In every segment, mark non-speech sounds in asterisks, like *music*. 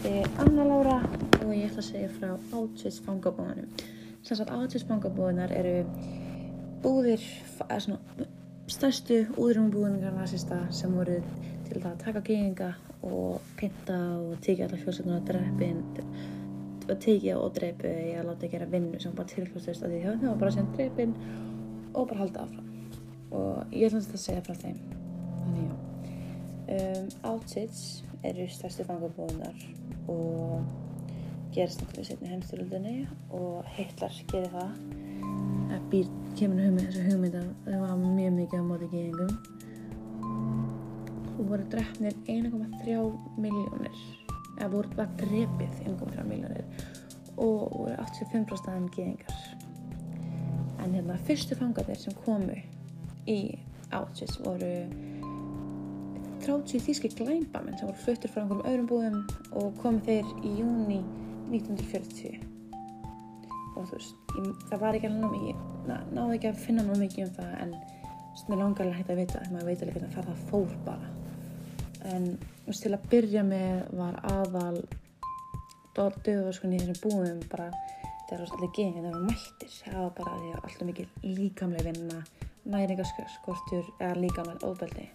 heiti Anna Lára og ég ætla að segja frá Auschwitz fangabúðunum. Sem sagt Auschwitz fangabúðunar eru búðir, eða svona stærstu úðrumbúðingar nazista sem voru til að taka geyinga og pinta og tekið allar fjölsögnunar að dreppin að tekið og í að láta gera vinnu sem bara tilfljóðstust að því það var bara sem drepin og bara halda áfram. Og ég ætla að segja frá þeim. Þannig já. Um, Auschwitz eru stærstu fangabúðunar og gerist náttúrulega setni heimstyrlundinni og Hitler gerir það. Að býr, kemur hugmynd, þessu hugmynd að það var mjög mikið á móti geðingum og voru drefnir 1,3 miljónir eða voru bara drefið 1,3 miljónir og voru 85% aðeins geðingar en hérna fyrstu fangarnir sem komu í Auschwitz voru 30 þýski glæmbamenn sem voru fluttir frá einhverjum öðrum búðum og komu þeir í júni 1940 og þú veist, ég, það var ekki alveg ég na, náði ekki að finna námi mikið um það en mér langar alveg hægt að vita maður veit alveg hvernig það fór bara. En þú veist, til að byrja með var aðal döðvöskunni í þessum búðum bara þegar allir gengið það var mættir það var bara því að alltaf mikið líkamlega vinna næringarskortur eða líkamlega ofbeldi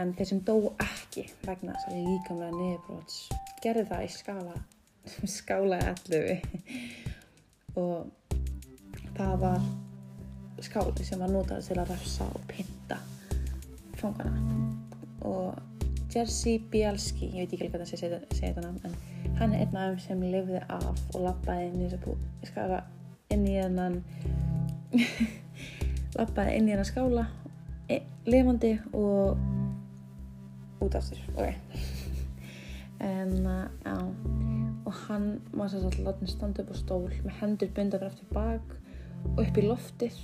en þeir sem dó ekki vegna þess að líkamlega niðurbróts gerði það í skala *laughs* skála 11 og það var skáli sem var notað til að refsa og pinta fangana. Og Jerzy Bialski, ég veit ekki hvað það sé segja þetta nafn en hann er einn af þeim sem lifði af og lappaði inn í þessu bú skala inn í hennan lappaði *laughs* inn í hennan skála e, lifandi og út af sér ok. En uh, já. Og hann var að láta henni standa upp á stól með hendur bundar eftir bak og upp í loftið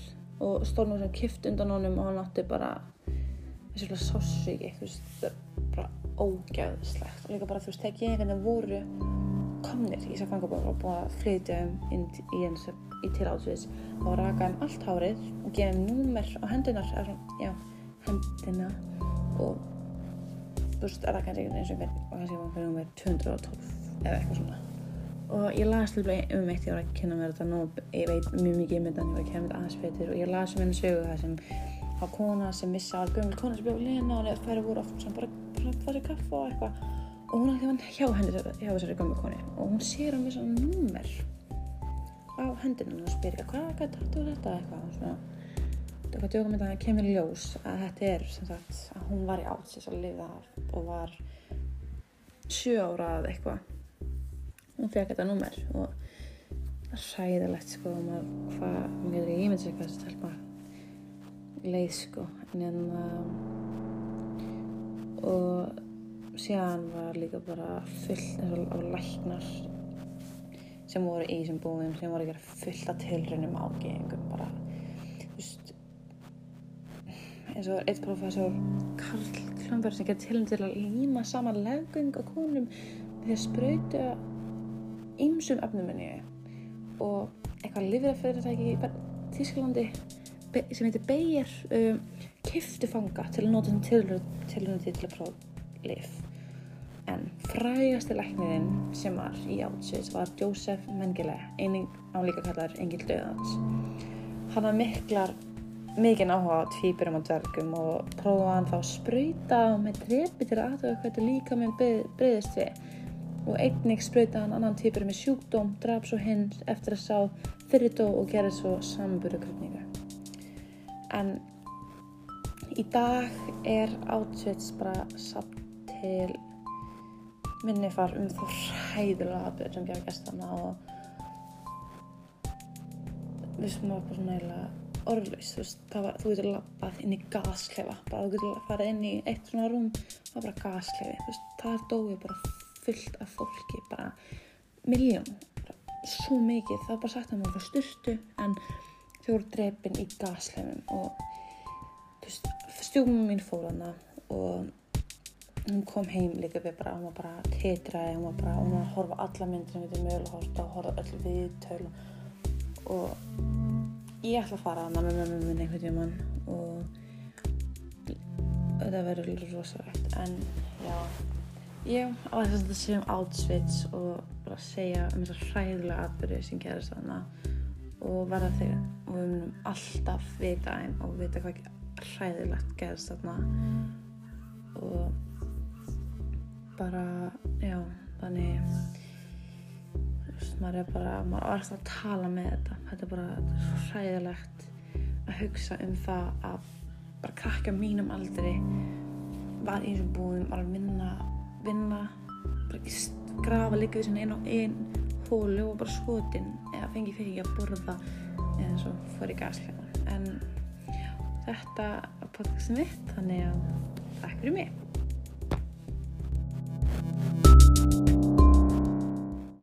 og stólnum sem kift undan honum og hann átti bara þessi svona sássíki þú veist, bara ógæðslegt og líka bara þú veist, þegar ég einhvern veginn voru komnir í þess að fangabóðum og búið að flytja um inn í eins í til átsviðs og raka um allt hárið og gefa um númer á hendunar já, hendina og þú veist, að raka eins og einhvern og kannski var einhvern númer 212 eða eitthvað svona og ég las líka um eitt ég var að kynna mér þetta nú ég veit mjög mikið um þetta en ég var að kynna mér þetta aðeins betur og ég las um henni sögu það sem á kona sem vissi að gömul kona sem bjóð lína og það voru oft sem bara, farið kaffa og eitthvað og hún ætti hann hjá henni hjá þessari gömul koni og hún sér hann við svona númer á hendinu og spyrir hvað, hvað er þetta og eitthvað eitthvað djókum þetta að kemur í ljós að þetta er sem sagt að hún var í átsins að lifa og var sjö ára eða eitthvað. Hún fekk þetta númer og það er ræðilegt sko um að hvað, hún getur ekki ímyndið sér hvað þessi telpa leið sko en hérna og síðan var líka bara full eins og á læknar sem voru í þessum búðum sem voru að gera fullt af tilrönum ágengum bara eins og eitt professor Karl Klamberg sem tilrönd til að líma saman legung á konum við að spröyta ymsum efnuminni og eitthvað lifrafyrirtæki í Þísklandi sem heitir Beyer um, kiftu fanga til að nota sem tilhörndi til að prófa lif en frægasti lækniðinn sem var í Auschwitz var Josef Mengele eining á líka kallar Engil Döðans hann var miklar mikinn áhuga á tvíburum og dvergum og prófaði hann þá að spröyta með drepi til aðtöða þetta líka með breyðist við og einnig spröyta hann annan týpur með sjúkdóm, draf svo hinn eftir að sá fyrirtó og gera svo samburðukröfninga. En í dag er Auschwitz bara satt til minni far um þá hræðulega aðbyrð sem bjá gæstana og við sem var bara svona eiginlega orðlaus, þú veist, var, þú getur lappað inn í gasklefa, bara þú getur farið inn í eitt svona rúm, það var bara gasklefi, þú veist, það er dóið bara fullt af fólki, bara miljón, svo mikið, það var bara sagt að maður var styrtu en þau voru drefin í gaslefum og þú veist, stjúmum mín fór hana og hún kom heim líka við bara, hún var bara tetraði, hún var bara, hún var að horfa alla myndir við mögulega horfa og horfa öll viðtöl og ég ætla að fara hana með mömmu minn einhvern tíman og þetta verður rosalegt. En já Já, á þess að þetta sé um Auschwitz og bara segja um þessar hræðilega atbyrði sem gerast þarna og verða þeirra og við munum alltaf vita einn og vita hvað hræðilegt gerast þarna. Og bara, já, þannig maður er bara maður er alltaf að tala með þetta. Þetta er bara þetta er svo hræðilegt að hugsa um það að bara krakka mínum aldri var í þessum búðum var að vinna vinna bara grafa líka við sinna einn og einn hólu og bara skotin eða fengi fyrir ekki að borða eða svo fór í gaslegan en já, þetta er podcastin mitt þannig að takk fyrir mig